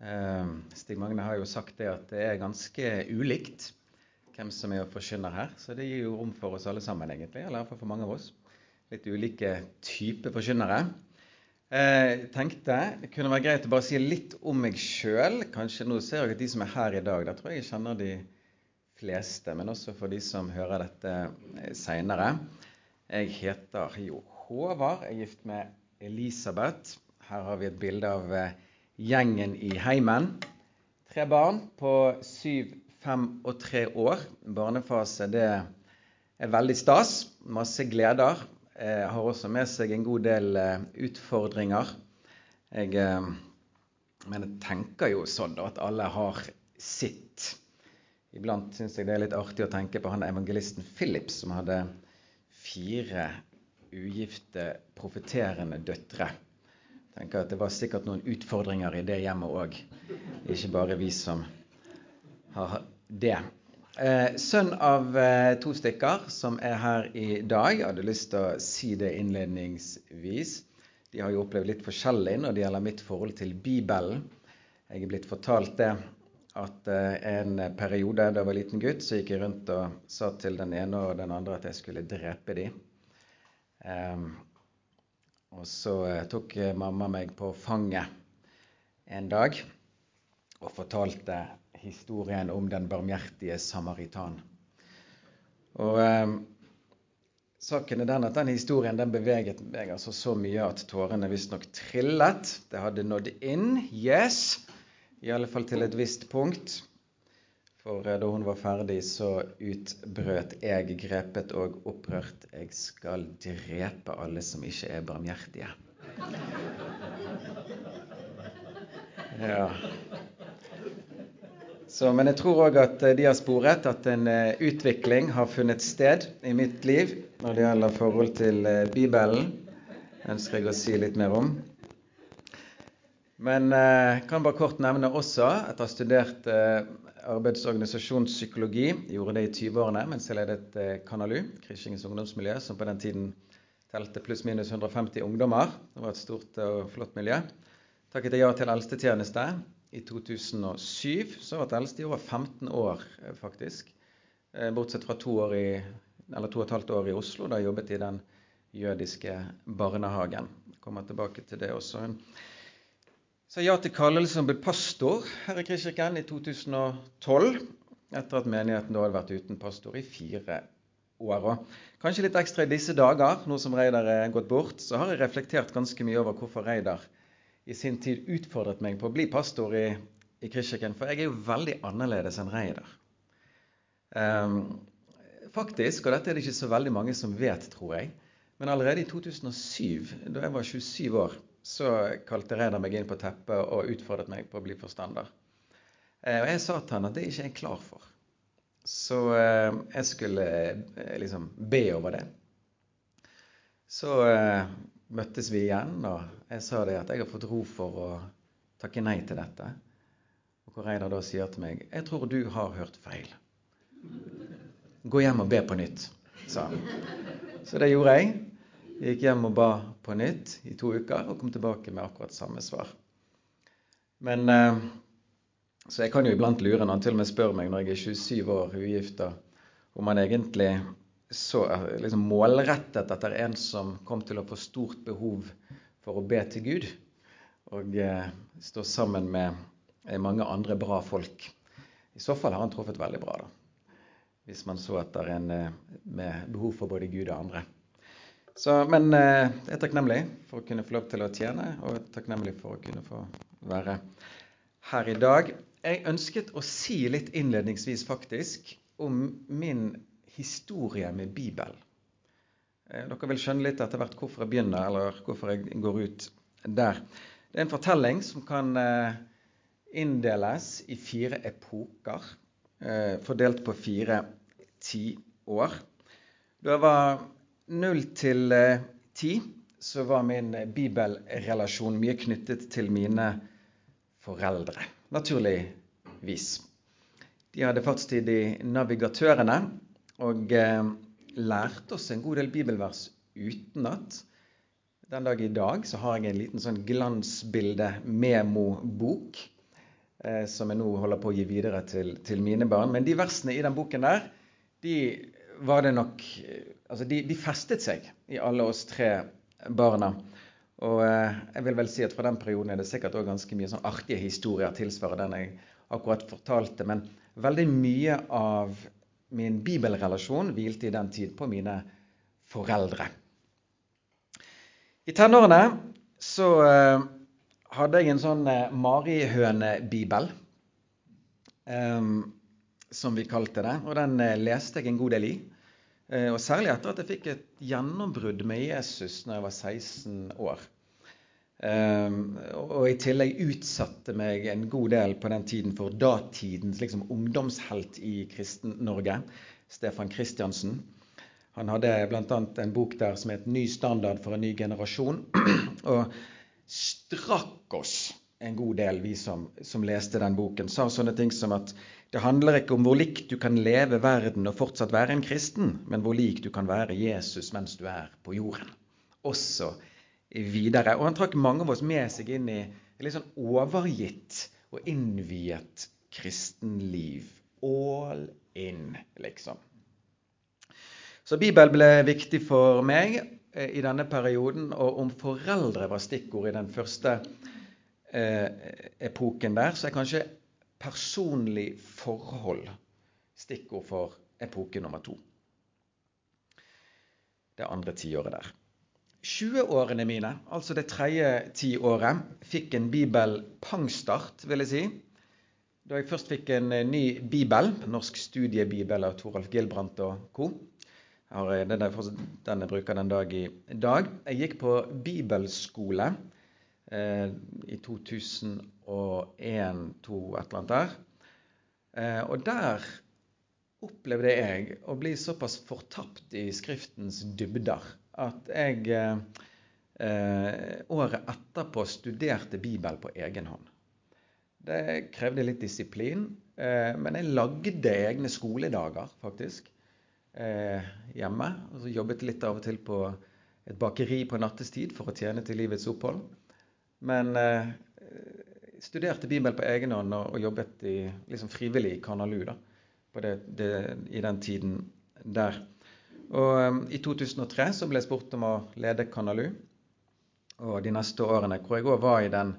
Eh, Stig Magne har jo sagt det at det er ganske ulikt hvem som er forkynner her. Så det gir jo rom for oss alle sammen, egentlig. Eller iallfall for mange av oss. Litt ulike typer forkynnere. Jeg eh, tenkte det kunne være greit å bare si litt om meg sjøl. Kanskje nå ser jeg at de som er her i dag, da tror jeg jeg kjenner de fleste. Men også for de som hører dette eh, seinere. Jeg heter jo Håvard. Jeg er gift med Elisabeth. Her har vi et bilde av gjengen i heimen. Tre barn på syv, fem og tre år. Barnefase, det er veldig stas. Masse gleder. Jeg har også med seg en god del eh, utfordringer. Jeg, eh, men jeg tenker jo sånn at alle har sitt. Iblant syns jeg det er litt artig å tenke på han evangelisten Philip som hadde fire ugifte profeterende døtre. Tenker at Det var sikkert noen utfordringer i det hjemmet òg. Ikke bare vi som har det. Eh, sønn av eh, to stykker som er her i dag. Jeg hadde lyst til å si det innledningsvis. De har jo opplevd litt forskjellig når det gjelder mitt forhold til Bibelen. Jeg er blitt fortalt det at eh, en periode da jeg var liten gutt, så gikk jeg rundt og sa til den ene og den andre at jeg skulle drepe dem. Og så eh, tok mamma meg på fanget en dag og fortalte historien om den barmhjertige samaritan. Og eh, Saken er den at den historien den beveget meg altså så mye at tårene visstnok trillet. Det hadde nådd inn. Yes! I alle fall til et visst punkt. For eh, da hun var ferdig, så utbrøt jeg, grepet og opprørt, jeg skal drepe alle som ikke er barmhjertige. Ja. Så, men jeg tror òg at eh, de har sporet at en uh, utvikling har funnet sted i mitt liv når det gjelder forhold til Bibelen. ønsker jeg å si litt mer om. Men jeg kan bare kort nevne også at jeg har studert arbeids- og organisasjonspsykologi. Gjorde det i 20-årene mens jeg ledet Kanalu, Krishingens ungdomsmiljø, som på den tiden telte pluss-minus 150 ungdommer. Det var et stort og flott miljø. Takket jeg ja til eldstetjeneste i 2007. Så var eldste i over 15 år, eh, faktisk. Eh, bortsett fra to, år i, eller to og et halvt år i Oslo, da jeg jobbet i den jødiske barnehagen. Jeg kommer tilbake til det også. Sa ja til kallelse som ble pastor her i Kristkirken i 2012. Etter at menigheten da hadde vært uten pastor i fire år. Og kanskje litt ekstra i disse dager, nå som Reidar er gått bort, så har jeg reflektert ganske mye over hvorfor Reidar i sin tid utfordret meg på å bli pastor i, i Kristkirken, for jeg er jo veldig annerledes enn Reidar. Um, faktisk, og dette er det ikke så veldig mange som vet, tror jeg, men allerede i 2007, da jeg var 27 år, så kalte Reidar meg inn på teppet og utfordret meg på å bli forstander. Uh, og jeg sa til han at det ikke er jeg klar for. Så uh, jeg skulle uh, liksom be over det. Så møttes vi igjen, og jeg sa det at jeg har fått ro for å takke nei til dette. Og hvor Reidar da sier til meg 'Jeg tror du har hørt feil'. Gå hjem og be på nytt, sa han. Så det gjorde jeg. Jeg gikk hjem og ba på nytt i to uker og kom tilbake med akkurat samme svar. Men eh, Så jeg kan jo iblant lure når han til og med spør meg når jeg er 27 år ugifta, om han egentlig så liksom målrettet etter en som kom til å få stort behov for å be til Gud. Og eh, stå sammen med eh, mange andre bra folk. I så fall har han truffet veldig bra, da. Hvis man så etter en med behov for både Gud og andre. Så, men eh, jeg er takknemlig for å kunne få lov til å tjene, og takknemlig for å kunne få være her i dag. Jeg ønsket å si litt innledningsvis faktisk om min historie med Bibelen. Eh, dere vil skjønne litt etter hvert hvorfor jeg begynner, eller hvorfor jeg går ut der. Det er en fortelling som kan eh, inndeles i fire epoker, fordelt på fire tiår. Da jeg var null til ti, så var min bibelrelasjon mye knyttet til mine foreldre. Naturligvis. De hadde fartstid i Navigatørene, og eh, lærte oss en god del bibelvers utenat. Den dag i dag så har jeg en liten sånn glansbilde-memo-bok eh, som jeg nå holder på å gi videre til, til, mine barn. Men de versene i den boken der, de var det nok Altså, de, de festet seg i alle oss tre barna. Og eh, jeg vil vel si at fra den perioden er det sikkert også ganske mye sånn artige historier tilsvarer den jeg akkurat fortalte. Men veldig mye av min bibelrelasjon hvilte i den tid på mine foreldre. I tenårene så eh, hadde jeg en sånn eh, marihønebibel, um, som vi kalte det. Og den uh, leste jeg en god del i. Uh, og særlig etter at jeg fikk et gjennombrudd med Jesus når jeg var 16 år. Um, og i tillegg utsatte meg en god del på den tiden for datidens liksom, ungdomshelt i Kristen-Norge, Stefan Kristiansen. Han hadde bl.a. en bok der som het 'Ny standard for en ny generasjon'. og strakk oss en god del, vi som, som, leste den boken. Sa sånne ting som at det handler ikke om hvor likt du kan leve verden og fortsatt være en kristen, men hvor lik du kan være Jesus mens du er på jorden. Også videre. Og han trakk mange av oss med seg inn i et litt sånn overgitt og innviet kristenliv. All in, liksom. Så Bibelen ble viktig for meg eh, i denne perioden, og om foreldre var stikkord i den første eh, epoken der, så er kanskje personlig forhold stikkord for epoke nummer to. Det andre tiåret der. 20-årene mine, altså det tredje tiåret, fikk en bibel-pangstart, vil jeg si. Da jeg først fikk en eh, ny bibel, norsk studiebibel av Toralf Gilbrandt og co. Har, den, jeg bruker den dag i dag. Jeg gikk på bibelskole eh, i 2001-2002, et eller annet der. Eh, og der opplevde jeg å bli såpass fortapt i Skriftens dybder at jeg eh, året etterpå studerte Bibel på egen hånd. Det krevde litt disiplin, eh, men jeg lagde egne skoledager, faktisk eh, hjemme. Og så jobbet litt av og til på et bakeri på nattestid for å tjene til livets opphold. Men eh, studerte Bibel på egen hånd og, og jobbet i, liksom frivillig i Kanalu da, det, det, i den tiden der. Og eh, I 2003 så ble jeg spurt om å lede Kanalu. Og de neste årene, hvor jeg òg var i den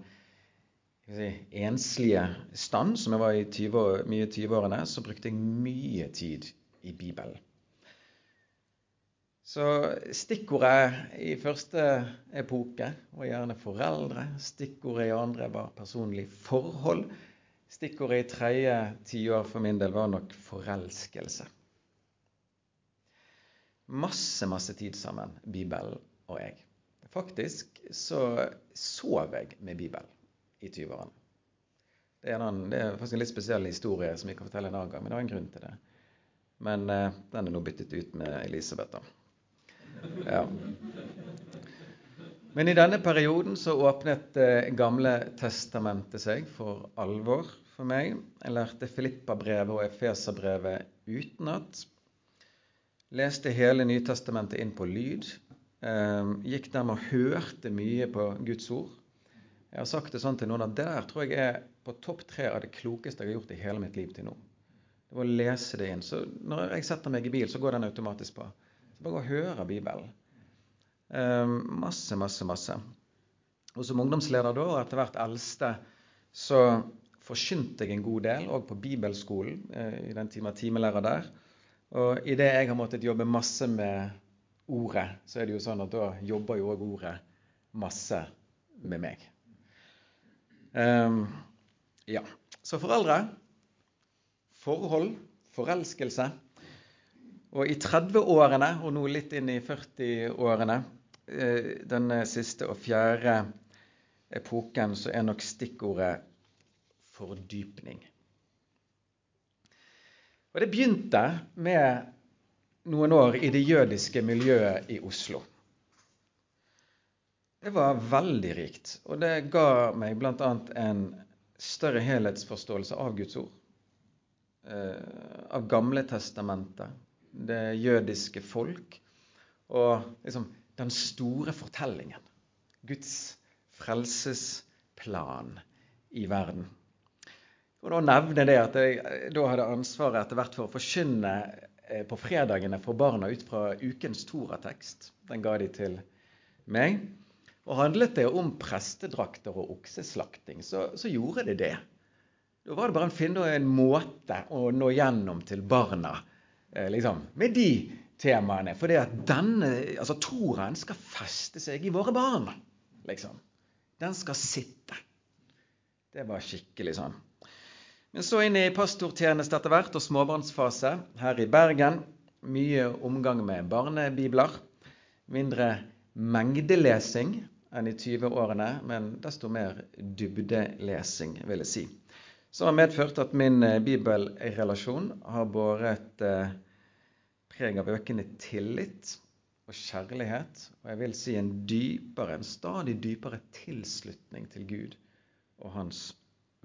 si, enslige stand som jeg var i 20, mye i 20-årene, så brukte jeg mye tid i Bibelen. Så stikkordet i første epoke var gjerne foreldre. Stikkordet i andre var personlig forhold. Stikkordet i tredje tiår for min del var nok forelskelse. Masse, masse tid sammen, Bibelen og jeg. Faktisk så sov jeg med Bibelen i 20-årene. Det, det, er faktisk en litt spesiell historie som vi kan fortelle en annen gang, men det var en grunn til det. Men uh, den er nå byttet ut med Elisabeth. da. Ja. Men i denne perioden så åpnet Det gamle testamentet seg for alvor for meg. Jeg lærte Filippa-brevet og Efeserbrevet utenat. Leste hele Nytestamentet inn på lyd. Eh, gikk dermed og hørte mye på Guds ord. Jeg har sagt det sånn til noen at det der tror jeg er på topp tre av det klokeste jeg har gjort i hele mitt liv til nå. Det var å lese det inn. Så når jeg setter meg i bil, så går den automatisk på. Bare å høre Bibelen. Um, masse, masse, masse. Og som ungdomsleder da, og etter hvert eldste, så forkynte jeg en god del, òg på bibelskolen eh, i den timen timelærer der. Og i det jeg har måttet jobbe masse med ordet, så er det jo sånn at da jobber jo òg ordet masse med meg. Um, ja. Så foreldre, forhold, forelskelse og i 30-årene, og nå litt inn i 40-årene, eh, denne siste og fjerde epoken, så er nok stikkordet fordypning. Og det begynte med noen år i det jødiske miljøet i Oslo. Det var veldig rikt, og det ga meg bl.a. en større helhetsforståelse av Guds ord, eh, av Gamle testamentet, det jødiske folk og liksom den store fortellingen. Guds frelsesplan i verden. Og Da nevner det at jeg da hadde ansvaret etter hvert for å forkynne eh, på fredagene for barna ut fra ukens Toratekst. Den ga de til meg. Og handlet det om prestedrakter og okseslakting, så, så gjorde det det. Da var det bare å finne en måte å nå gjennom til barna liksom, med de temaene. For at denne, altså Toraen skal feste seg i våre barn. liksom. Den skal sitte. Det var skikkelig sånn. Men så inn i pastortjeneste etter hvert og småbarnsfase her i Bergen. Mye omgang med barnebibler. Mindre mengdelesing enn i 20-årene, men desto mer dybdelesing, vil jeg si. Som har medført at min eh, bibelrelasjon har båret eh, preg av økende tillit og kjærlighet, og jeg vil si en dypere, en stadig dypere tilslutning til Gud og hans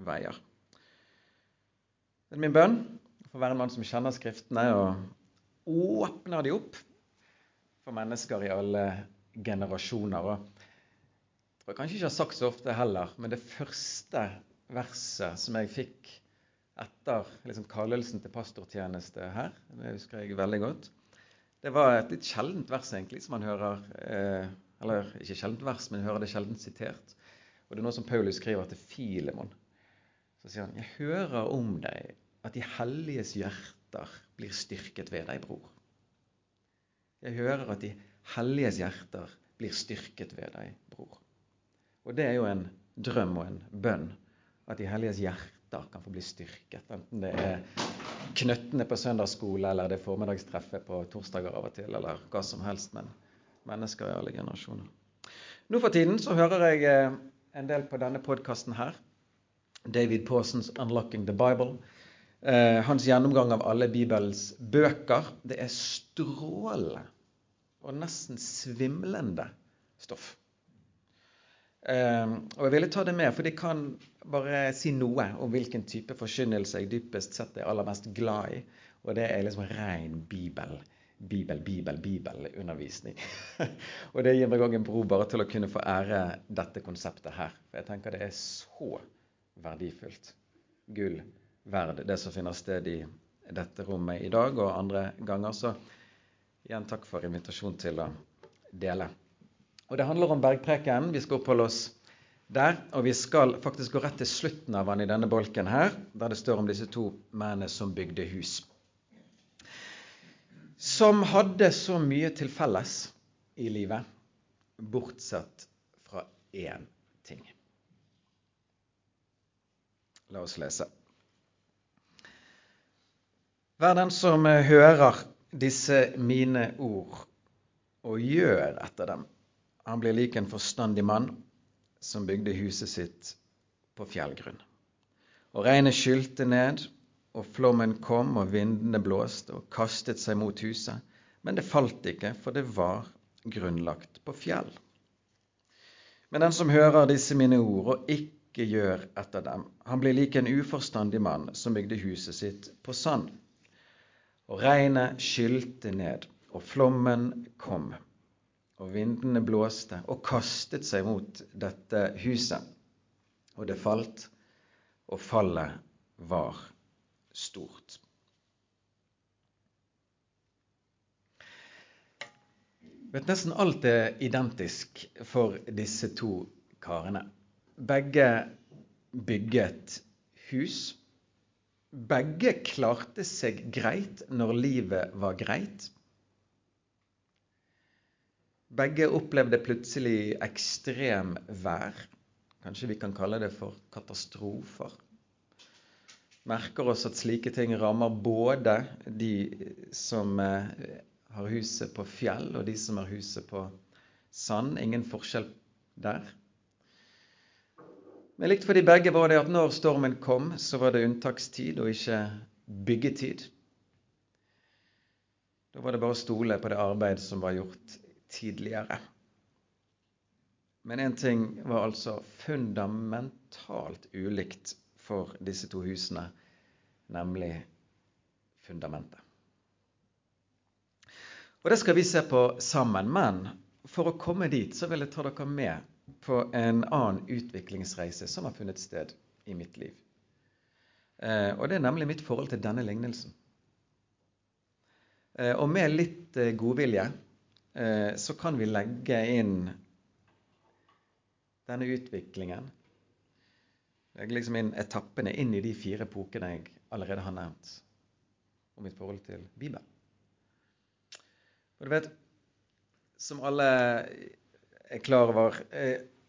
veier. Det er min bønn for å være en mann som kjenner Skriftene og åpner de opp for mennesker i alle generasjoner. Og jeg tror kanskje ikke har sagt så ofte heller, men det første verset som jeg fikk etter liksom, kallelsen til pastortjeneste her, det husker jeg veldig godt, det var et litt sjeldent vers, egentlig, som man hører eh, Eller ikke sjeldent vers, men hører det sjelden sitert. Og det er noe som Paulus skriver til Filemon. Så sier han, 'Jeg hører om deg, at de helliges hjerter blir styrket ved deg, bror.' Jeg hører at de helliges hjerter blir styrket ved deg, bror. Og det er jo en drøm og en bønn at de helliges hjerter kan få bli styrket. Enten det er knøttene på søndagsskole, eller det er formiddagstreffet på torsdager av og til, eller hva som helst. Men mennesker i alle generasjoner. Nå for tiden så hører jeg eh, en del på denne podkasten her. David Pawsons 'Unlocking the Bible'. Eh, hans gjennomgang av alle Bibels bøker. Det er strålende og nesten svimlende stoff. Um, og jeg ville ta det med, for det kan bare si noe om hvilken type forkynnelse jeg dypest sett er aller mest glad i. Og det er liksom ren bibel. Bibel, bibel, bibelundervisning. og det gir meg òg en bro bare til å kunne få ære dette konseptet her. For jeg tenker det er så verdifullt. Gull verd, det som finner sted i dette rommet i dag og andre ganger. Så igjen takk for invitasjonen til å dele. Og Det handler om bergpreken. Vi skal oppholde oss der. Og vi skal faktisk gå rett til slutten av den i denne bolken her, der det står om disse to mennene som bygde hus. Som hadde så mye til felles i livet, bortsett fra én ting. La oss lese. Vær den som hører disse mine ord og gjør etter dem han blir lik en forstandig mann som bygde huset sitt på fjellgrunn. Og regnet skylte ned, og flommen kom, og vindene blåste og kastet seg mot huset. Men det falt ikke, for det var grunnlagt på fjell. Men den som hører disse mine ord og ikke gjør etter dem, han blir lik en uforstandig mann som bygde huset sitt på sand. Og regnet skylte ned, og flommen kom og vindene blåste og kastet seg mot dette huset. Og det falt, og fallet var stort. Vet, nesten alt er identisk for disse to karene. Begge bygget hus. Begge klarte seg greit når livet var greit. Begge opplevde plutselig ekstremvær. Kanskje vi kan kalle det for katastrofer. Merker oss at slike ting rammer både de som eh, har huset på fjell, og de som har huset på sand. Ingen forskjell der. Men likt for de begge var det at når stormen kom, så var det unntakstid og ikke byggetid. Da var det bare å stole på det arbeid som var gjort tidligere. Men én ting var altså fundamentalt ulikt for disse to husene, nemlig fundamentet. Og Det skal vi se på sammen. Men for å komme dit så vil jeg ta dere med på en annen utviklingsreise som har funnet sted i mitt liv. Eh, og det er nemlig mitt forhold til denne lignelsen. Eh, og med litt eh, godvilje så kan vi legge inn denne utviklingen Legge liksom inn etappene inn i de fire epokene jeg allerede har nevnt om mitt forhold til Bibelen. Og du vet, som alle er klar over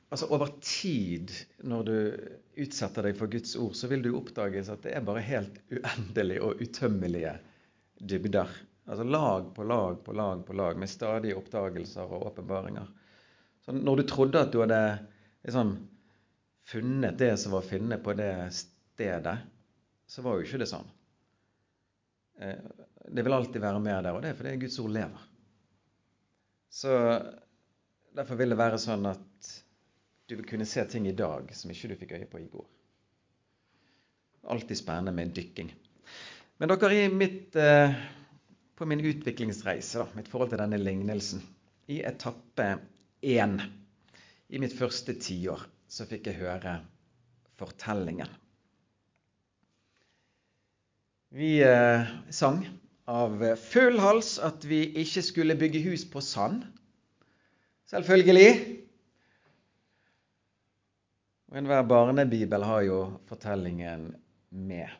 altså Over tid, når du utsetter deg for Guds ord, så vil du oppdages at det er bare helt uendelige og utømmelige dybder. Altså lag på lag på lag på lag med stadige oppdagelser og åpenbaringer. Så når du trodde at du hadde liksom, funnet det som var å finne på det stedet, så var jo ikke det sånn. Eh, det vil alltid være mer der, og det er fordi Guds ord lever. Så derfor vil det være sånn at du vil kunne se ting i dag som ikke du fikk øye på i går. Alltid spennende med dykking. Men dere, i mitt, eh, på min utviklingsreise, da, mitt forhold til denne lignelsen, i etappe én, i mitt første tiår, så fikk jeg høre fortellingen. Vi eh, sang av full hals at vi ikke skulle bygge hus på sand. Selvfølgelig. Og enhver barnebibel har jo fortellingen med.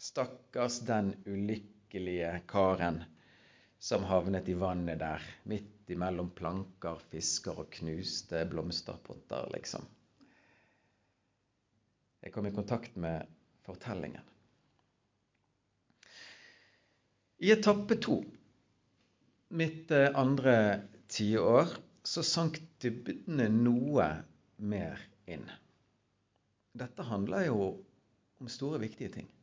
Stakkars den ulykkelige karen som havnet i vannet der, midt imellom planker, fisker og knuste blomsterpotter, liksom. Jeg kom i kontakt med fortellingen. I etappe to, mitt eh, andre tiår, så sank dybdene noe mer inn. Dette handler jo om store, viktige ting.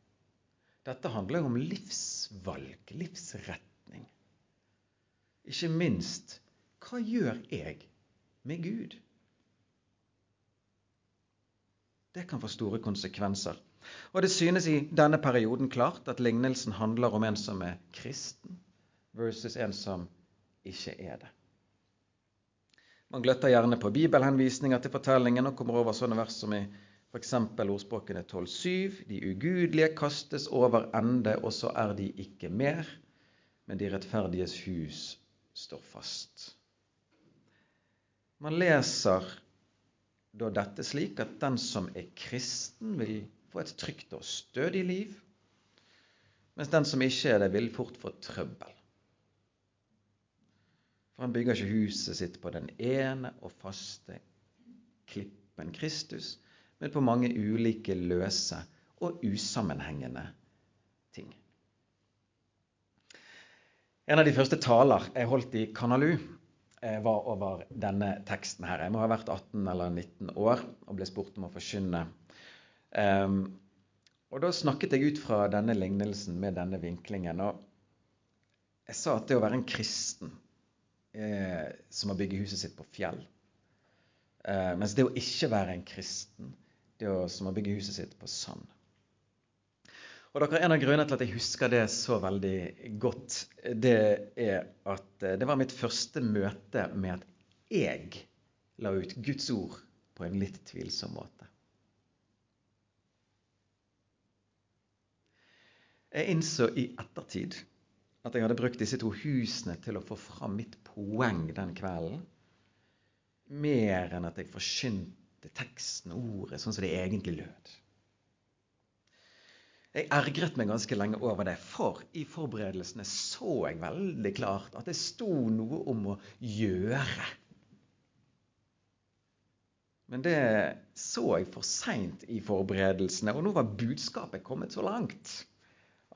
Dette handler jo om livsvalg, livsretning. Ikke minst hva gjør jeg med Gud? Det kan få store konsekvenser. Og det synes i denne perioden klart at lignelsen handler om en som er kristen, versus en som ikke er det. Man gløtter gjerne på bibelhenvisninger til fortellingen og kommer over sånne vers som i f.eks. ordspråkene 12,7.: De ugudelige kastes over ende, og så er de ikke mer, men de rettferdiges hus står fast. Man leser da dette slik at den som er kristen, vil få et trygt og stødig liv, mens den som ikke er det, vil fort få trøbbel. For han bygger ikke huset sitt på den ene og faste klippen Kristus, men på mange ulike løse og usammenhengende ting. En av de første taler jeg holdt i Kanalu, eh, var over denne teksten her. Jeg må ha vært 18 eller 19 år og ble spurt om å forkynne. Um, og da snakket jeg ut fra denne lignelsen med denne vinklingen. Og jeg sa at det å være en kristen eh, som har bygge huset sitt på fjell. Eh, mens det å ikke være en kristen, det er som å bygge huset sitt på sand. Og dere, En av grunnene til at jeg husker det så veldig godt, det er at eh, det var mitt første møte med at jeg la ut Guds ord på en litt tvilsom måte. Jeg innså i ettertid at jeg hadde brukt disse to husene til å få fram mitt poeng den kvelden. Mer enn at jeg forkynte teksten og ordet sånn som det egentlig lød. Jeg ergret meg ganske lenge over det, for i forberedelsene så jeg veldig klart at det sto noe om å gjøre. Men det så jeg for seint i forberedelsene, og nå var budskapet kommet så langt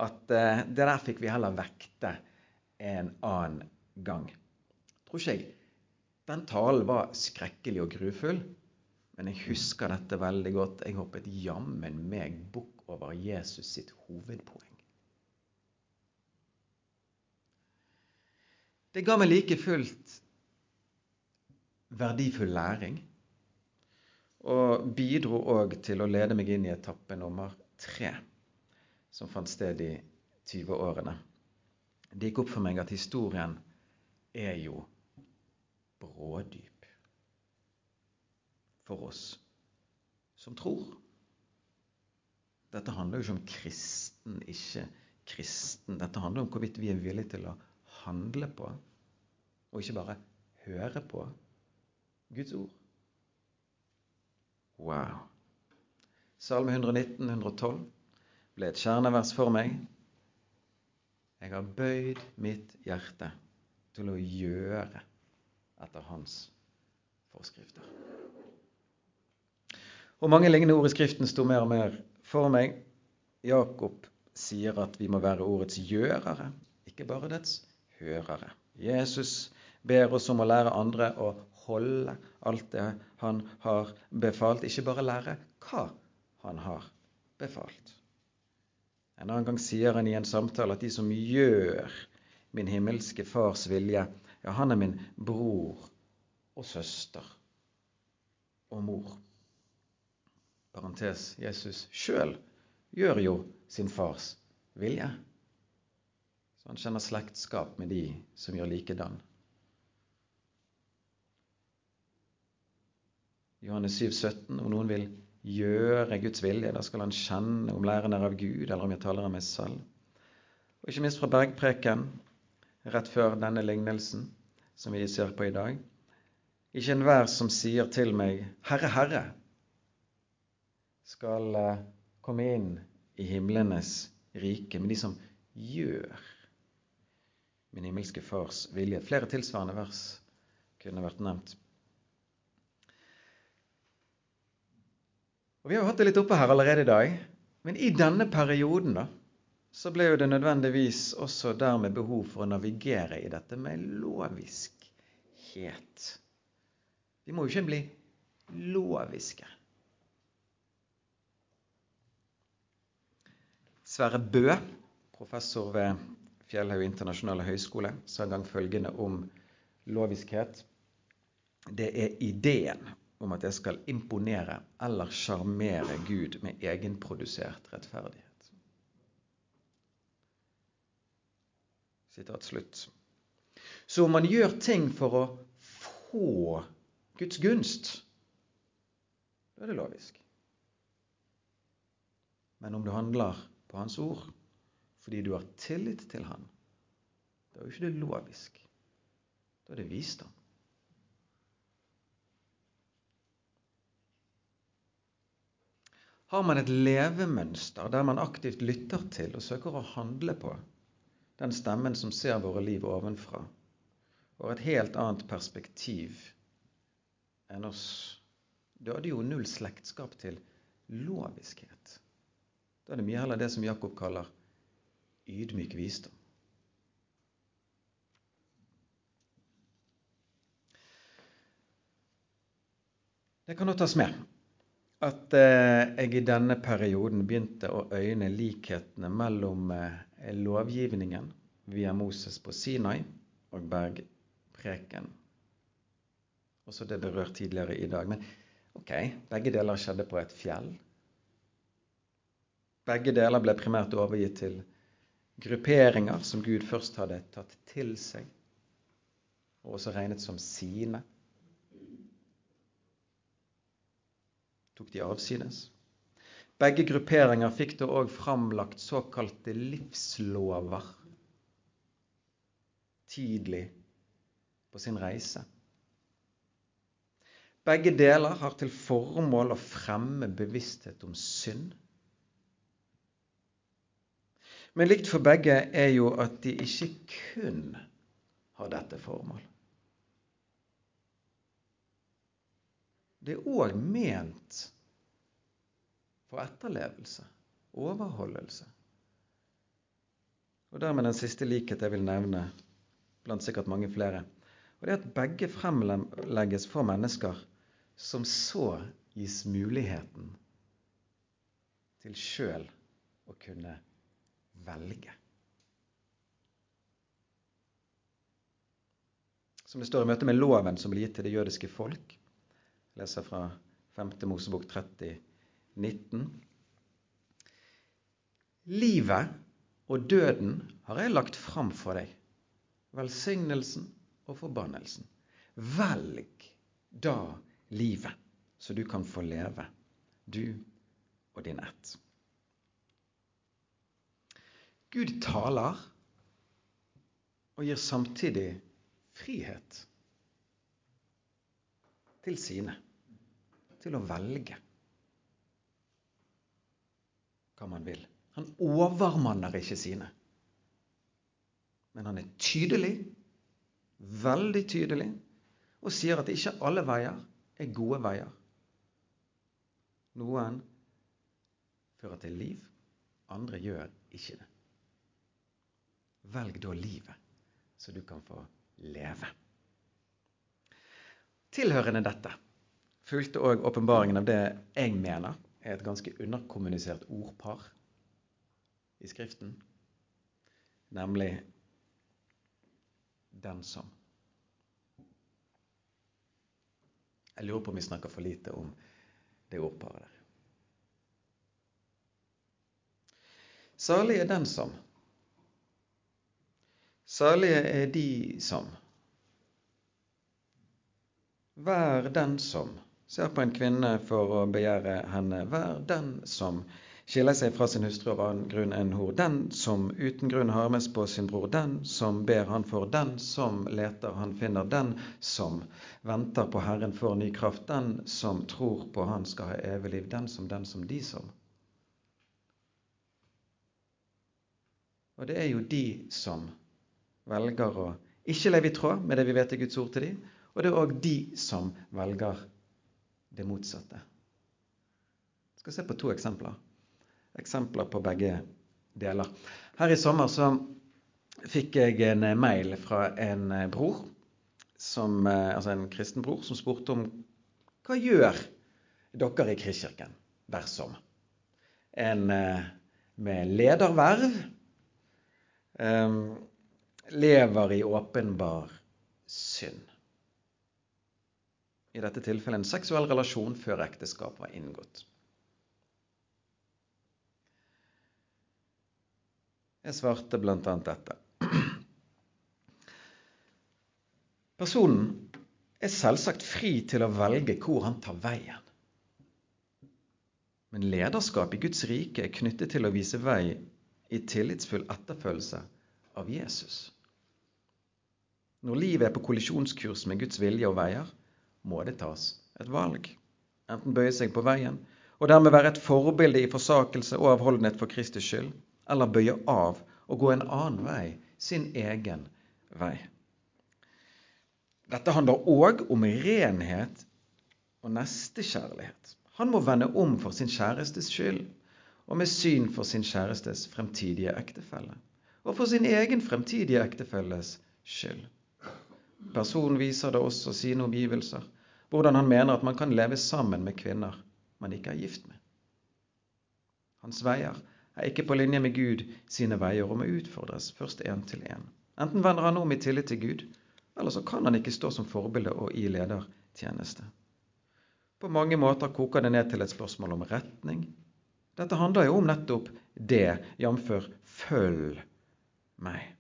at uh, det der fikk vi heller vekte en annen gang. Tror ikke jeg den talen var skrekkelig og grufull, men jeg husker dette veldig godt. Jeg hoppet jammen meg bukk over Jesus sitt hovedpoeng. Det ga meg like fullt verdifull læring, og bidro òg til å lede meg inn i etappe nummer tre som fant sted i 20-årene. Det gikk opp for meg at historien er jo brådyp for oss som tror. Dette handler jo ikke om kristen, ikke kristen. Dette handler om hvorvidt vi er villige til å handle på, og ikke bare høre på, Guds ord. Wow. Salme 119, 112 ble et kjernevers for meg. Jeg har bøyd mitt hjerte til å gjøre etter hans forskrifter. Og mange lignende ord i Skriften sto mer og mer for meg. Jakob sier at vi må være ordets gjørere, ikke bare dets hørere. Jesus ber oss om å lære andre å holde alt det han har befalt, ikke bare lære hva han har befalt. En annen gang sier han i en samtale at de som gjør min himmelske fars vilje, ja, han er min bror og søster og mor. Parentes Jesus sjøl gjør jo sin fars vilje. Så han kjenner slektskap med de som gjør likedan. Johannes 7, 17, Om noen vil gjøre Guds vilje, da skal han kjenne om læren er av Gud, eller om jeg taler av meg selv. Og ikke minst fra bergpreken, rett før denne lignelsen som vi ser på i dag. Ikke enhver som sier til meg, Herre, Herre, skal eh, komme inn i himlenes rike, men de som gjør min himmelske Fars vilje. Flere tilsvarende vers kunne vært nevnt. Og Vi har jo hatt det litt oppe her allerede i dag. Men i denne perioden da, så ble jo det nødvendigvis også dermed behov for å navigere i dette med loviskhet. Vi må jo ikke bli loviske. Sverre Bø, professor ved Fjellhaug internasjonale høgskole, sa en gang følgende om loviskhet. Det er ideen om at jeg skal imponere eller sjarmere Gud med egenprodusert rettferdighet. Sitat slutt. Så om man gjør ting for å få Guds gunst, da er det lovisk. Men om det handler på Hans ord fordi du har tillit til Han, da er jo ikke det lovisk. Da er det visdom. Har man et levemønster der man aktivt lytter til og søker å handle på den stemmen som ser våre liv ovenfra, og har et helt annet perspektiv enn oss, da er det jo null slektskap til loviskhet. Da er det mye heller det som Jakob kaller ydmyk visdom. Det kan nå tas med at eh, jeg i denne perioden begynte å øyne likhetene mellom eh, lovgivningen via Moses på Sinai og bergpreken. Også det berørt tidligere i dag. Men ok, begge deler skjedde på et fjell. Begge deler ble primært overgitt til grupperinger som Gud først hadde tatt til seg, og også regnet som sine. tok de avsides. Begge grupperinger fikk da òg framlagt såkalte livslover tidlig på sin reise. Begge deler har til formål å fremme bevissthet om synd. Men likt for begge er jo at de ikke kun har dette formål. Det er òg ment for etterlevelse, overholdelse. Og dermed den siste likhet jeg vil nevne, blant sikkert mange flere. Og det er at begge fremlegges for mennesker som så gis muligheten til sjøl å kunne velge. Som det står i møte med loven som ble gitt til det jødiske folk, Jeg leser fra 5. Mosebok 30, 19. Livet og døden har jeg lagt fram for deg, velsignelsen og forbannelsen. Velg da livet, så du kan få leve, du og din ett. Gud taler og gir samtidig frihet til sine. Til å velge hva man vil. Han overmanner ikke sine. Men han er tydelig, veldig tydelig, og sier at ikke alle veier er gode veier. Noen fører til liv, andre gjør ikke det. Velg da livet, så du kan få leve. Tilhørende dette fulgte òg åpenbaringen av det jeg mener er et ganske underkommunisert ordpar i Skriften, nemlig 'den som'. Jeg lurer på om vi snakker for lite om det ordparet der. Salig er den som. Salige er de som. Vær den som ser på en kvinne for å begjære henne. Vær den som skiller seg fra sin hustru av annen grunn enn hor. Den som uten grunn harmes på sin bror. Den som ber, han for. Den som leter, han finner. Den som venter på Herren, for ny kraft. Den som tror på Han, skal ha evig liv. Den som, den som, de som. Og det er jo de som velger å ikke leve i tråd med det vi vet er Guds ord til dem, og det er òg de som velger det motsatte. Jeg skal se på to eksempler. Eksempler på begge deler. Her i sommer så fikk jeg en mail fra en bror, som, altså en kristen bror, som spurte om hva gjør dere i Kristkirken dersom en med lederverv um, lever i åpenbar synd. I dette tilfellet en seksuell relasjon før ekteskap var inngått. Jeg svarte bl.a. dette. Personen er selvsagt fri til å velge hvor han tar veien. Men lederskap i Guds rike er knyttet til å vise vei i tillitsfull etterfølgelse av Jesus. Når livet er på kollisjonskurs med Guds vilje og veier, må det tas et valg. Enten bøye seg på veien og dermed være et forbilde i forsakelse og avholdenhet for Kristus skyld, eller bøye av og gå en annen vei, sin egen vei. Dette handler òg om renhet og nestekjærlighet. Han må vende om for sin kjærestes skyld og med syn for sin kjærestes fremtidige ektefelle og for sin egen fremtidige ektefelles skyld. Personen viser det også sine omgivelser hvordan han mener at man kan leve sammen med kvinner man ikke er gift med. Hans veier er ikke på linje med Gud sine veier og må utfordres først én til én. Enten vender han om i tillit til Gud, eller så kan han ikke stå som forbilde og i ledertjeneste. På mange måter koker det ned til et spørsmål om retning. Dette handler jo om nettopp det, jf. følg meg.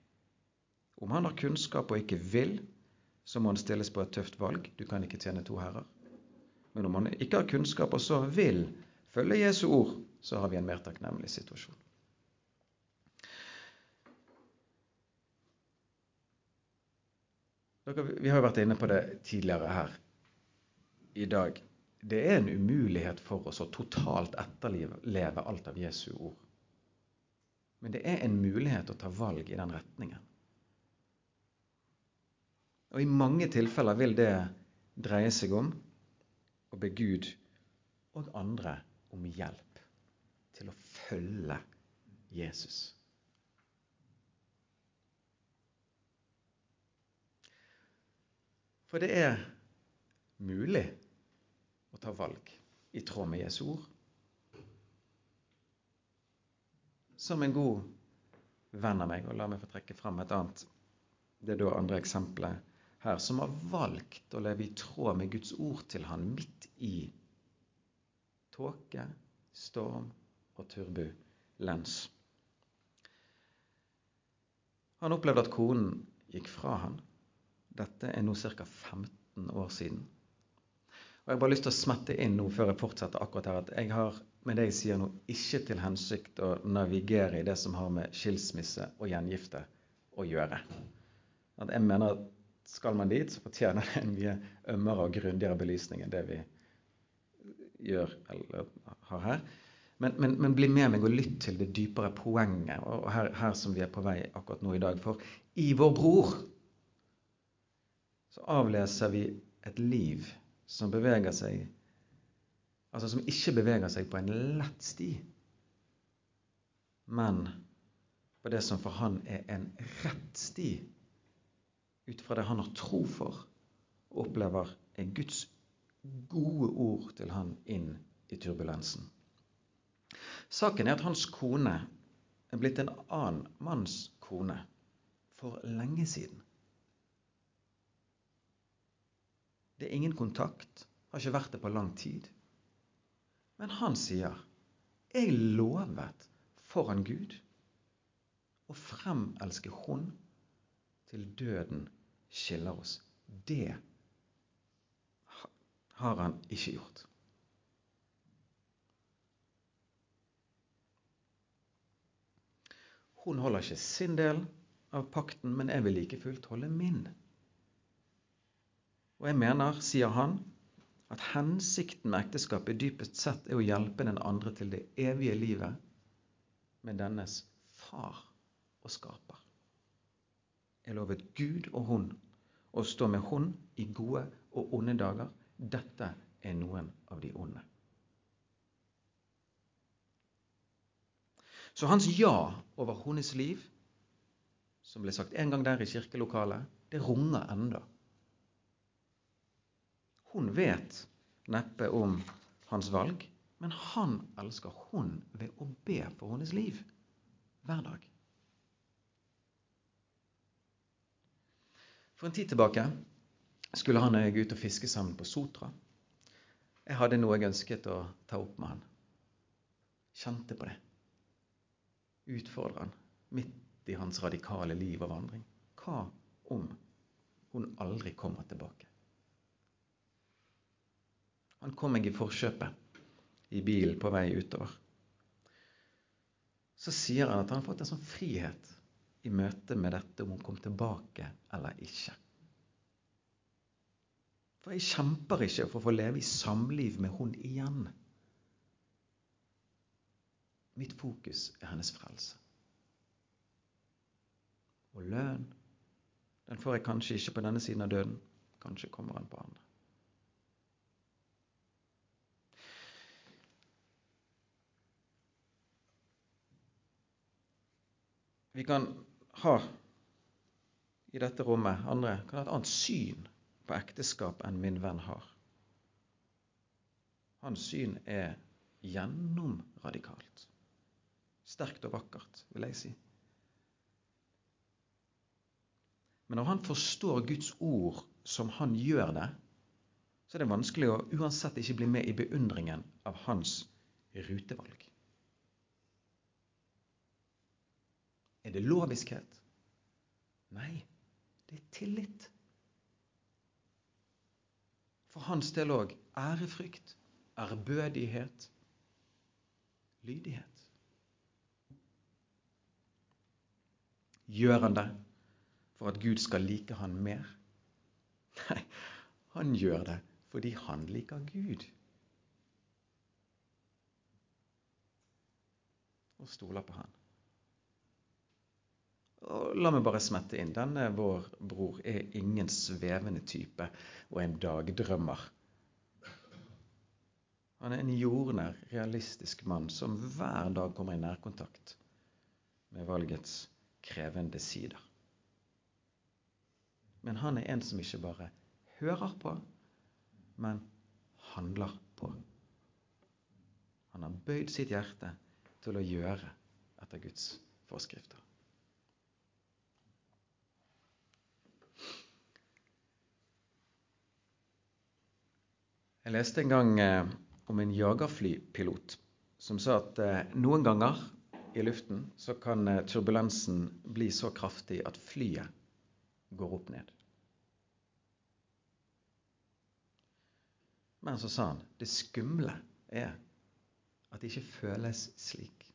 Om han har kunnskap og ikke vil, så må han stilles på et tøft valg. Du kan ikke tjene to herrer. Men om han ikke har kunnskap og så vil følge Jesu ord, så har vi en mer takknemlig situasjon. Vi har jo vært inne på det tidligere her i dag. Det er en umulighet for oss å totalt etterleve alt av Jesu ord. Men det er en mulighet å ta valg i den retningen. Og i mange tilfeller vil det dreie seg om å be Gud og andre om hjelp til å følge Jesus. For det er mulig å ta valg i tråd med Jesu ord. som en god venn av meg, og la meg få trekke fram et annet Det er da andre eksempelet her, som har valgt å leve i tråd med Guds ord til han midt i tåke, storm og turbulens. Han opplevde at konen gikk fra han. Dette er nå ca. 15 år siden. Og Jeg har bare lyst til å smette inn nå før jeg fortsetter akkurat her, at jeg har med det jeg sier nå, ikke til hensikt å navigere i det som har med skilsmisse og gjengifte å gjøre. At jeg mener at skal man dit, så fortjener det en mye ømmere og grundigere belysning enn det vi gjør eller har her. Men, men, men, bli med meg og lytt til det dypere poenget, og her, her, som vi er på vei akkurat nå i dag. For i vår bror så avleser vi et liv som beveger seg Altså som ikke beveger seg på en lett sti, men på det som for han er en rett sti, ut fra det han har tro for, opplever en Guds gode ord til han inn i turbulensen. Saken er at hans kone er blitt en annen manns kone for lenge siden. Det er ingen kontakt, har ikke vært det på lang tid. Men han sier, 'Jeg lovet foran Gud å fremelske hun til døden skiller oss'. Det har han ikke gjort. Hun holder ikke sin del av pakten, men jeg vil like fullt holde min. Og jeg mener, sier han, at hensikten med ekteskapet dypest sett er å hjelpe den andre til det evige livet med dennes far og skaper. Jeg lovet Gud og hun å stå med hånd i gode og onde dager. Dette er noen av de onde. Så hans ja over hennes liv, som ble sagt en gang der i kirkelokalet, det runger enda. Hun vet neppe om hans valg, men han elsker hun ved å be for hennes liv hver dag. For en tid tilbake skulle han og jeg ut og fiske sammen på Sotra. Jeg hadde noe jeg ønsket å ta opp med han. Kjente på det utfordre han midt i hans radikale liv og vandring. Hva om hun aldri kommer tilbake? Han kom meg i forkjøpet i bilen på vei utover. Så sier han at han har fått en sånn frihet i møte med dette om hun kom tilbake eller ikke. For jeg kjemper ikke for å få leve i samliv med hun igjen. Mitt fokus er hennes frelse. Og lønn, den får jeg kanskje ikke på denne siden av døden. Kanskje kommer den på andre. Vi kan ha i dette rommet andre kan ha et annet syn på ekteskap enn min venn har. Hans syn er gjennomradikalt. Sterkt og vakkert, vil jeg si. Men når han forstår Guds ord som han gjør det, så er det vanskelig å uansett ikke bli med i beundringen av hans rutevalg. Er det loviskhet? Nei, det er tillit. For hans del òg ærefrykt, ærbødighet, lydighet. Gjør han det for at Gud skal like han mer? Nei, han gjør det fordi han liker Gud. Og stoler på han. La meg bare smette inn. Denne vår bror er ingen svevende type og en dagdrømmer. Han er en jordnær, realistisk mann som hver dag kommer i nærkontakt med valgets krevende sider. Men han er en som ikke bare hører på, men handler på. Han har bøyd sitt hjerte til å gjøre etter Guds forskrifter. Jeg leste en gang eh, om en jagerflypilot som sa at eh, noen ganger i luften, så kan eh, turbulensen bli så kraftig at flyet går opp ned. Men så sa han det skumle er at det ikke føles slik.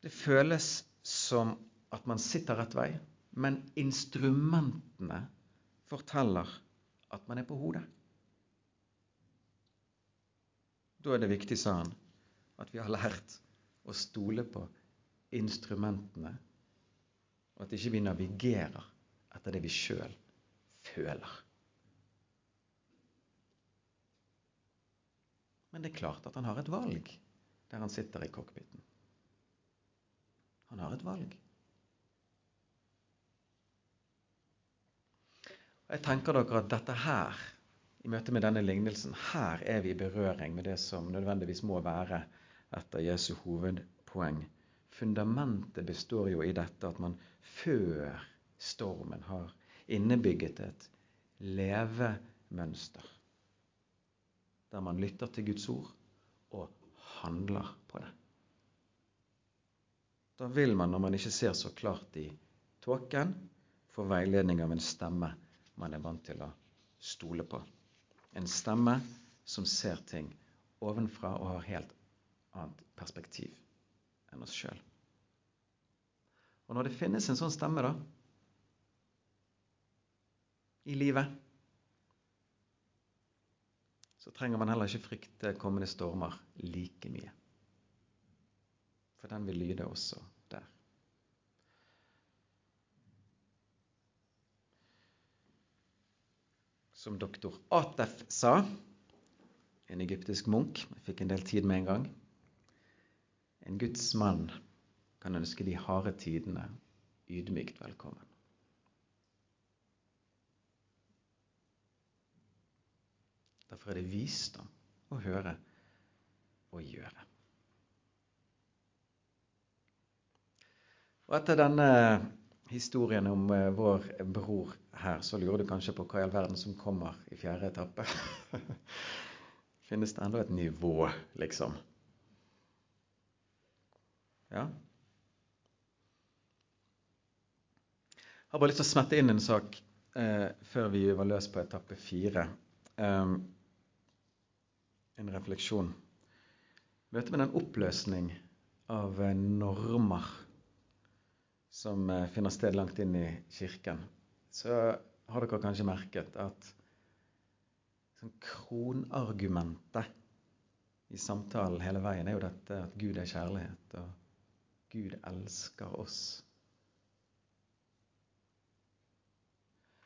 Det føles som at man sitter rett vei, men instrumentene forteller at man er på hodet. Da er det viktig, sa han, at vi har lært å stole på instrumentene, og at ikke vi navigerer etter det vi sjøl føler. Men det er klart at han har et valg der han sitter i cockpiten. Han har et valg. Jeg tenker dere at dette her, i møte med denne lignelsen, her er vi i berøring med det som nødvendigvis må være etter Jesu hovedpoeng. Fundamentet består jo i dette at man før stormen har innebygget et levemønster. Der man lytter til Guds ord og handler på det. Da vil man, når man ikke ser så klart i tåken, få veiledning av en stemme man er vant til å stole på. En stemme som ser ting ovenfra og har helt annet perspektiv enn oss sjøl. Og når det finnes en sånn stemme, da, i livet, så trenger man heller ikke frykte kommende stormer like mye. For den vil lyde også der. Som doktor Atef sa, en egyptisk munk Jeg fikk en del tid med en gang. En Guds mann kan ønske de harde tidene ydmykt velkommen. Derfor er det visdom å høre og gjøre. Og etter denne historien om eh, vår bror her, så lurer du kanskje på hva i all verden som kommer i fjerde etappe. Finnes det enda et nivå, liksom? Ja. Jeg har bare lyst til å smette inn en sak eh, før vi var løs på etappe fire. Um, en refleksjon. Møtet med den oppløsning av eh, normer som eh, finner sted langt inn i kirken, så har dere kanskje merket at sånn kronargumentet i samtalen hele veien er jo dette at Gud er kjærlighet, og Gud elsker oss.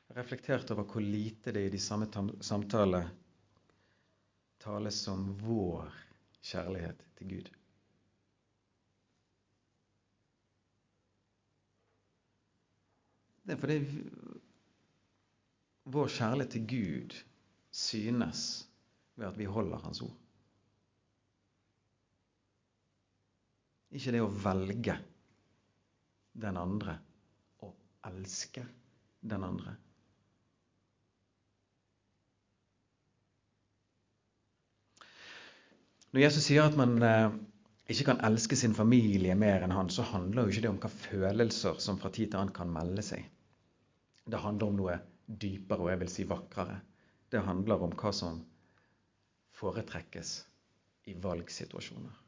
Jeg har reflektert over hvor lite det i de samme samtaler tales om vår kjærlighet til Gud. Det er fordi vår kjærlighet til Gud synes ved at vi holder Hans ord. Ikke det å velge den andre og elske den andre. Når Jesus sier at man eh, ikke kan elske sin familie mer enn han, så handler jo ikke det om hva følelser som fra tid til annen kan melde seg. Det handler om noe dypere og jeg vil si vakrere. Det handler om hva som foretrekkes i valgsituasjoner.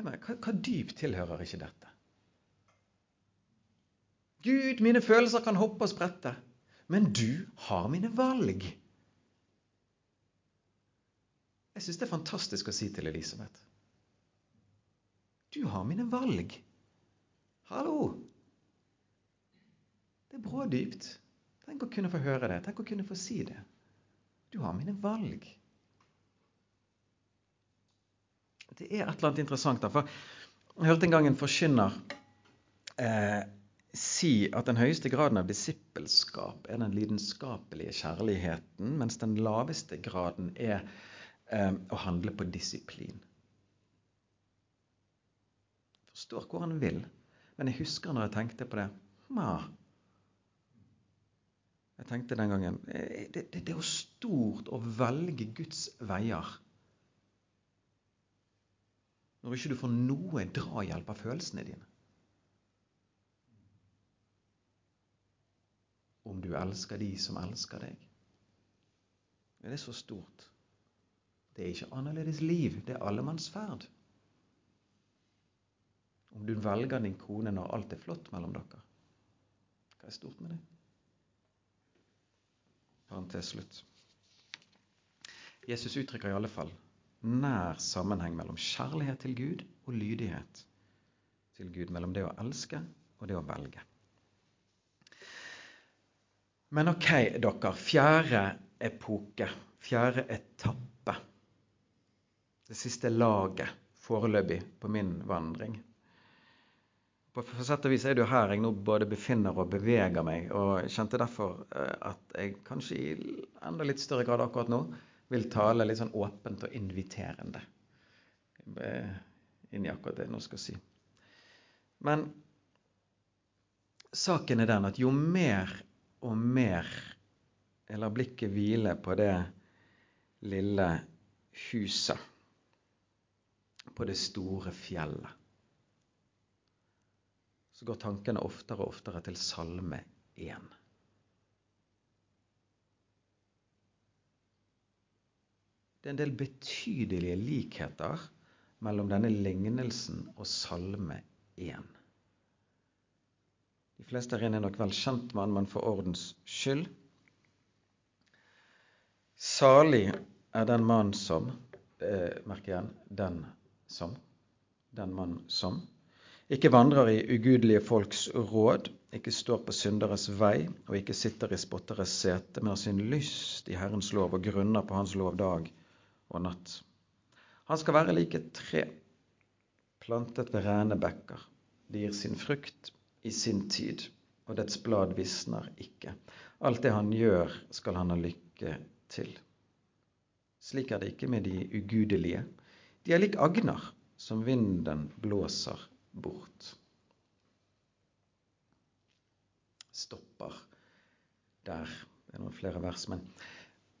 Mener, hva, hva dyp tilhører ikke dette? Gud, mine følelser kan hoppe og sprette, men du har mine valg. Jeg syns det er fantastisk å si til Elisabeth. Du har mine valg. Hallo! Det er brådypt. Tenk å kunne få høre det. Tenk å kunne få si det. Du har mine valg. Det er et eller annet interessant der. For jeg hørte en gang en forkynner eh, si at den høyeste graden av disippelskap er den lidenskapelige kjærligheten, mens den laveste graden er eh, å handle på disiplin. Forstår hvor han vil. Men jeg husker når jeg tenkte på det Ma. Jeg tenkte den gangen eh, det, det, det er jo stort å velge Guds veier. Når ikke du får noe drahjelp av følelsene dine. Om du elsker de som elsker deg. Det er så stort. Det er ikke annerledes liv. Det er allemannsferd. Om du velger din kone når alt er flott mellom dere. Hva er stort med det? Parentes slutt. Jesus uttrykker i alle fall nær sammenheng mellom kjærlighet til Gud og lydighet til Gud. Mellom det å elske og det å velge. Men ok, dere. Fjerde epoke. Fjerde etappe. Det siste laget foreløpig på min vandring. På sett og vis er det jo her jeg nå både befinner og beveger meg, og kjente derfor eh, at jeg kanskje i enda litt større grad akkurat nå vil tale litt sånn åpent og inviterende eh, inn i akkurat det jeg nå skal si. Men saken er den at jo mer og mer jeg lar blikket hvile på det lille huset på det store fjellet, så går tankene oftere og oftere til Salme 1. Det er en del betydelige likheter mellom denne lignelsen og Salme 1. De fleste her inne er nok vel kjent med den, men for ordens skyld. Salig er den mann som eh, Merk igjen den som. Den mann som ikke vandrer i ugudelige folks råd, ikke står på synderes vei og ikke sitter i spotteres sete, men har sin lyst i Herrens lov og grunner på Hans lov dag og natt. Han skal være lik et tre plantet ved rene bekker. Det gir sin frukt i sin tid, og dets blad visner ikke. Alt det han gjør, skal han ha lykke til. Slik er det ikke med de ugudelige. De er lik agner som vinden blåser bort. Stopper der. Det er noen flere vers, men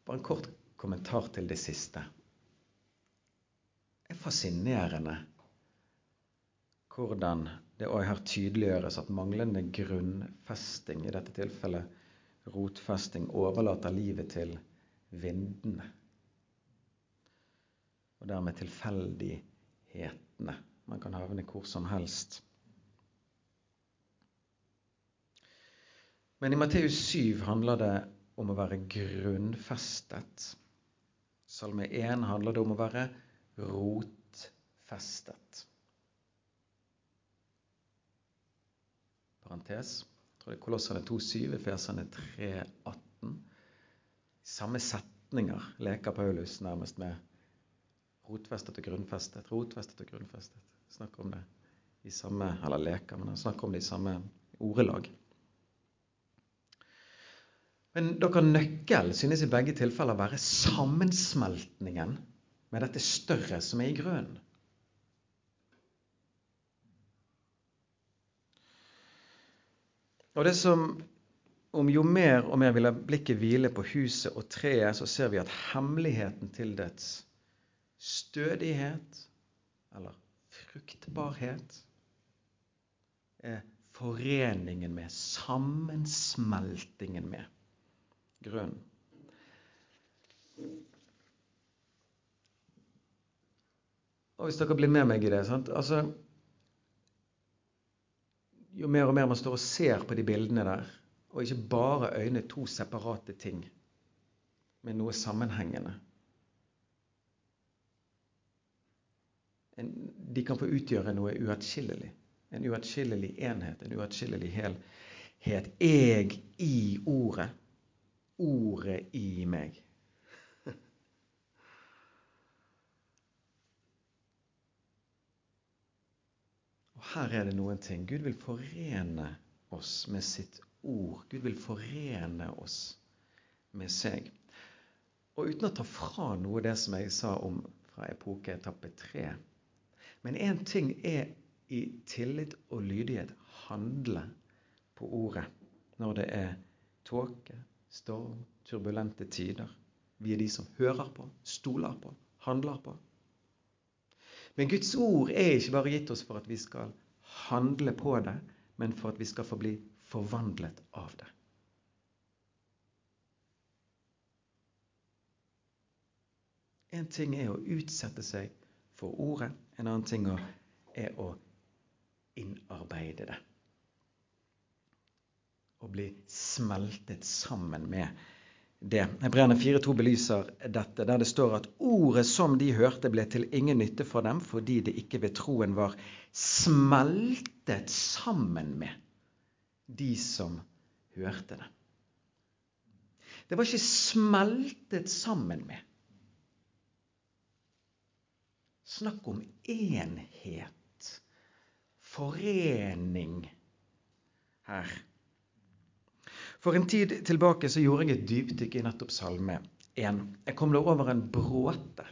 bare en kort kommentar til det siste Det er fascinerende hvordan det òg her tydeliggjøres at manglende grunnfesting, i dette tilfellet rotfesting, overlater livet til vindene. Og dermed tilfeldighetene. Man kan havne hvor som helst. Men i Matteus 7 handler det om å være grunnfestet. Salme 1 handler det om å være rotfestet. Parentes. Jeg tror det er Kolossene 2,7, Efesene 3,18. Samme setninger leker Paulus nærmest med rotfestet og grunnfestet. Rotfestet og grunnfestet. Snakker om det i samme Eller leker, men han snakker om det i samme ordelag. Men dere nøkkel synes i begge tilfeller å være sammensmeltningen med dette større som er i grunnen. Og det som om jo mer og mer vi lar blikket hvile på huset og treet, så ser vi at hemmeligheten til dets stødighet, eller fruktbarhet, er foreningen med, sammensmeltingen med grunnen. Og hvis dere blir med meg i det? Altså, Jo mer og mer man står og ser på de bildene der, og ikke bare øyne to separate ting, men noe sammenhengende De kan få utgjøre noe uatskillelig. En uatskillelig enhet, en uatskillelig helhet. Jeg i ordet. Ordet i meg. Og her er det noen ting. Gud vil forene oss med sitt ord. Gud vil forene oss med seg. Og uten å ta fra noe det som jeg sa om fra epoke etappe tre. Men én ting er i tillit og lydighet handle på ordet når det er tåke, storm, turbulente tider. Vi er de som hører på, stoler på, handler på. Men Guds ord er ikke bare gitt oss for at vi skal handle på det, men for at vi skal få bli forvandlet av det. En ting er å utsette seg for ordet. En annen ting er å innarbeide det. Å bli smeltet sammen med det. Hebreerne 4,2 belyser dette, der det står at ordet som de hørte, ble til ingen nytte for dem fordi det ikke ved troen var smeltet sammen med de som hørte det. Det var ikke smeltet sammen med. Snakk om enhet, forening her. For en tid tilbake så gjorde jeg et dypdykk i nettopp Salme 1. Jeg kom da over en bråte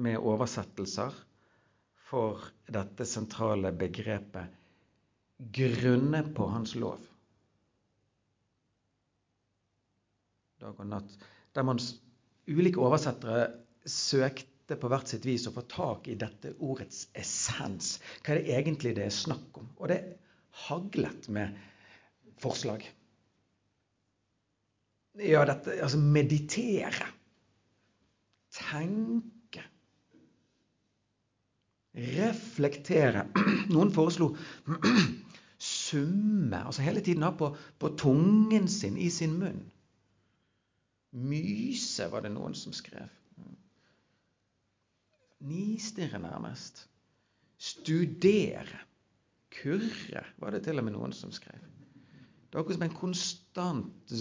med oversettelser for dette sentrale begrepet 'grunne på Hans lov'. dag og natt, der man ulike oversettere søkte på hvert sitt vis å få tak i dette ordets essens. Hva er det egentlig det er snakk om? Og det haglet med forslag. Ja, dette Altså meditere. Tenke. Reflektere. Noen foreslo summe. Altså hele tiden ha på, på tungen sin, i sin munn. Myse, var det noen som skrev. Nistirre, nærmest. Studere. Kurre, var det til og med noen som skrev. Det var akkurat som en konstant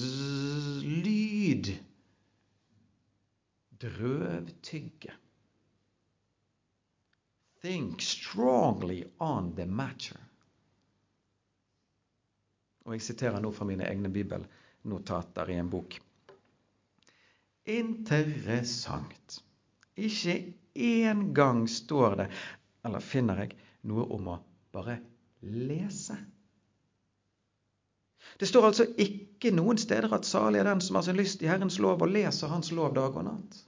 lyd. Drøvtygge. Think strongly on the matter. Og jeg siterer nå fra mine egne bibelnotater i en bok. Interessant. Ikke én gang står det, eller finner jeg, noe om å bare lese. Det står altså ikke noen steder at salig er den som har sin lyst i Herrens lov og leser Hans lov dag og natt.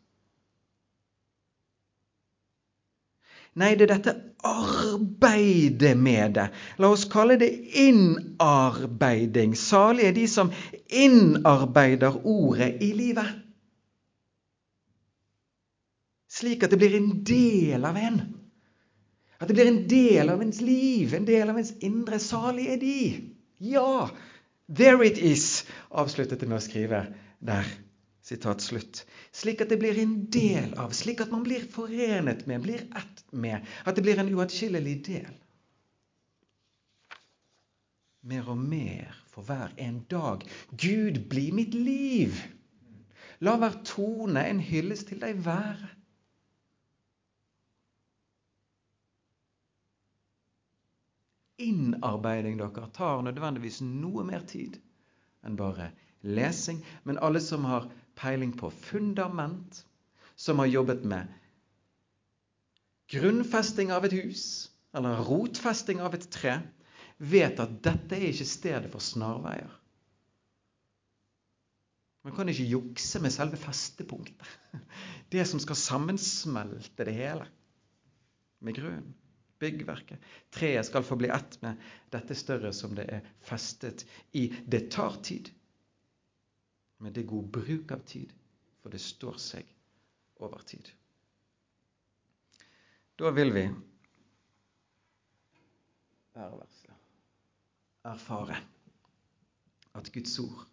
Nei, det er dette arbeidet med det. La oss kalle det innarbeiding. Salig er de som innarbeider ordet i livet slik at det blir en del av en. At det blir en del av ens liv, en del av ens indre. Salig er de. Ja, there it is, avsluttet det med å skrive der. Sitat slutt. Slik at det blir en del av, slik at man blir forenet med, blir ett med. At det blir en uatskillelig del. Mer og mer for hver en dag. Gud, bli mitt liv. La hver tone en hyllest til deg være. Innarbeiding dere tar nødvendigvis noe mer tid enn bare lesing. Men alle som har peiling på fundament, som har jobbet med grunnfesting av et hus eller rotfesting av et tre, vet at dette er ikke stedet for snarveier. Man kan ikke jukse med selve festepunktet. Det som skal sammensmelte det hele med grunnen byggverket. Treet skal få bli ett med dette større som det er festet i. Det tar tid, men det er god bruk av tid, for det står seg over tid. Da vil vi erfare at Guds ord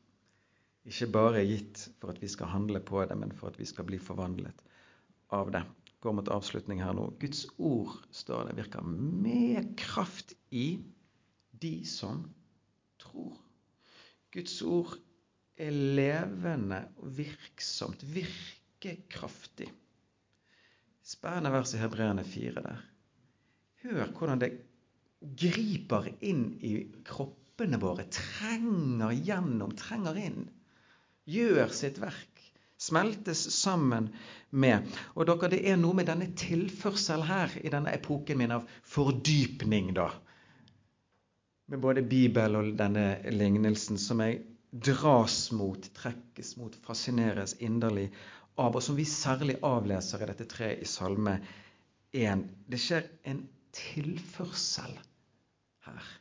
ikke bare er gitt for at vi skal handle på det, men for at vi skal bli forvandlet av det går mot avslutning her nå. Guds ord, står det, virker med kraft i de som tror. Guds ord er levende og virksomt, virker kraftig. Spennende vers i Hebreerne 4 der. Hør hvordan det griper inn i kroppene våre, trenger gjennom, trenger inn. Gjør sitt verk smeltes sammen med. Og dere, det er noe med denne tilførsel her i denne epoken min av fordypning, da. Med både Bibel og denne lignelsen som jeg dras mot, trekkes mot, fascineres inderlig av, og som vi særlig avleser i dette treet i Salme 1. Det skjer en tilførsel her.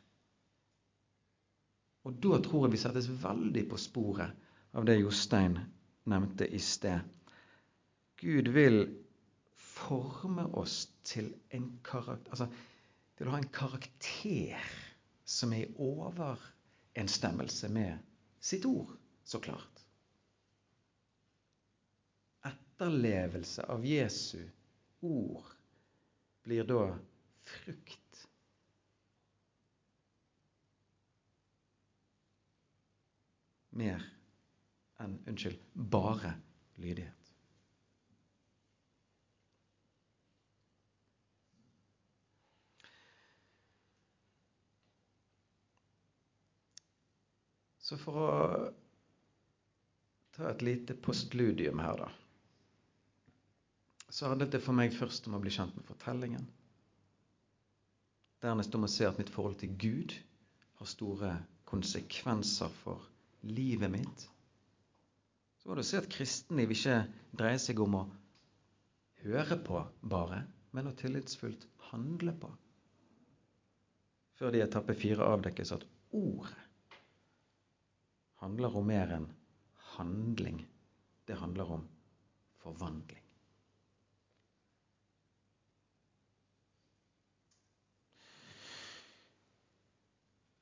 Og da tror jeg vi settes veldig på sporet av det Jostein nevnte i sted. Gud vil forme oss til, karakter, altså, til å ha en karakter som er i overensstemmelse med sitt ord, så klart. Etterlevelse av Jesu ord blir da frukt. Mer enn unnskyld, bare lydighet. Så for å ta et lite postludium her, da. Så handlet det for meg først om å bli kjent med fortellingen. Dernest om å se at mitt forhold til Gud har store konsekvenser for livet mitt. Så må du se at kristenliv ikke dreier seg om å høre på bare, men å tillitsfullt handle på. Før det i etappe fire avdekkes at ordet handler om mer enn handling. Det handler om forvandling.